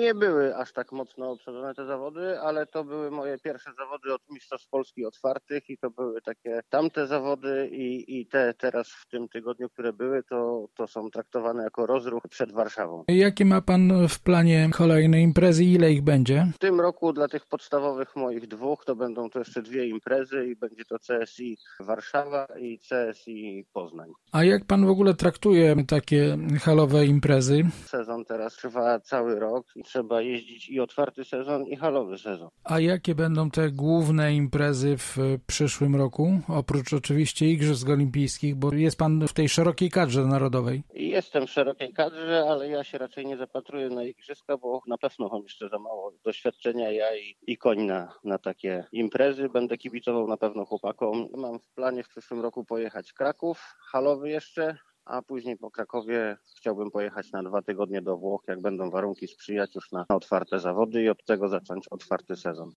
Nie były aż tak mocno obsadzone te zawody, ale to były moje pierwsze zawody od Mistrzostw Polski otwartych i to były takie tamte zawody i, i te teraz w tym tygodniu, które były, to, to są traktowane jako rozruch przed Warszawą. Jakie ma pan w planie kolejne imprezy i ile ich będzie? W tym roku dla tych podstawowych moich dwóch to będą to jeszcze dwie imprezy i będzie to CSI Warszawa i CSI Poznań. A jak pan w ogóle traktuje takie halowe imprezy? Sezon teraz trwa cały rok trzeba jeździć i otwarty sezon i halowy sezon. A jakie będą te główne imprezy w przyszłym roku? Oprócz oczywiście Igrzysk Olimpijskich, bo jest pan w tej szerokiej kadrze narodowej. Jestem w szerokiej kadrze, ale ja się raczej nie zapatruję na igrzyska, bo na pewno mam jeszcze za mało doświadczenia ja i, i koń na, na takie imprezy. Będę kibicował na pewno chłopakom. Mam w planie w przyszłym roku pojechać Kraków, halowy jeszcze, a później po Krakowie chciałbym pojechać na dwa tygodnie do Włoch, jak będą warunki sprzyjać już na otwarte zawody i od tego zacząć otwarty sezon.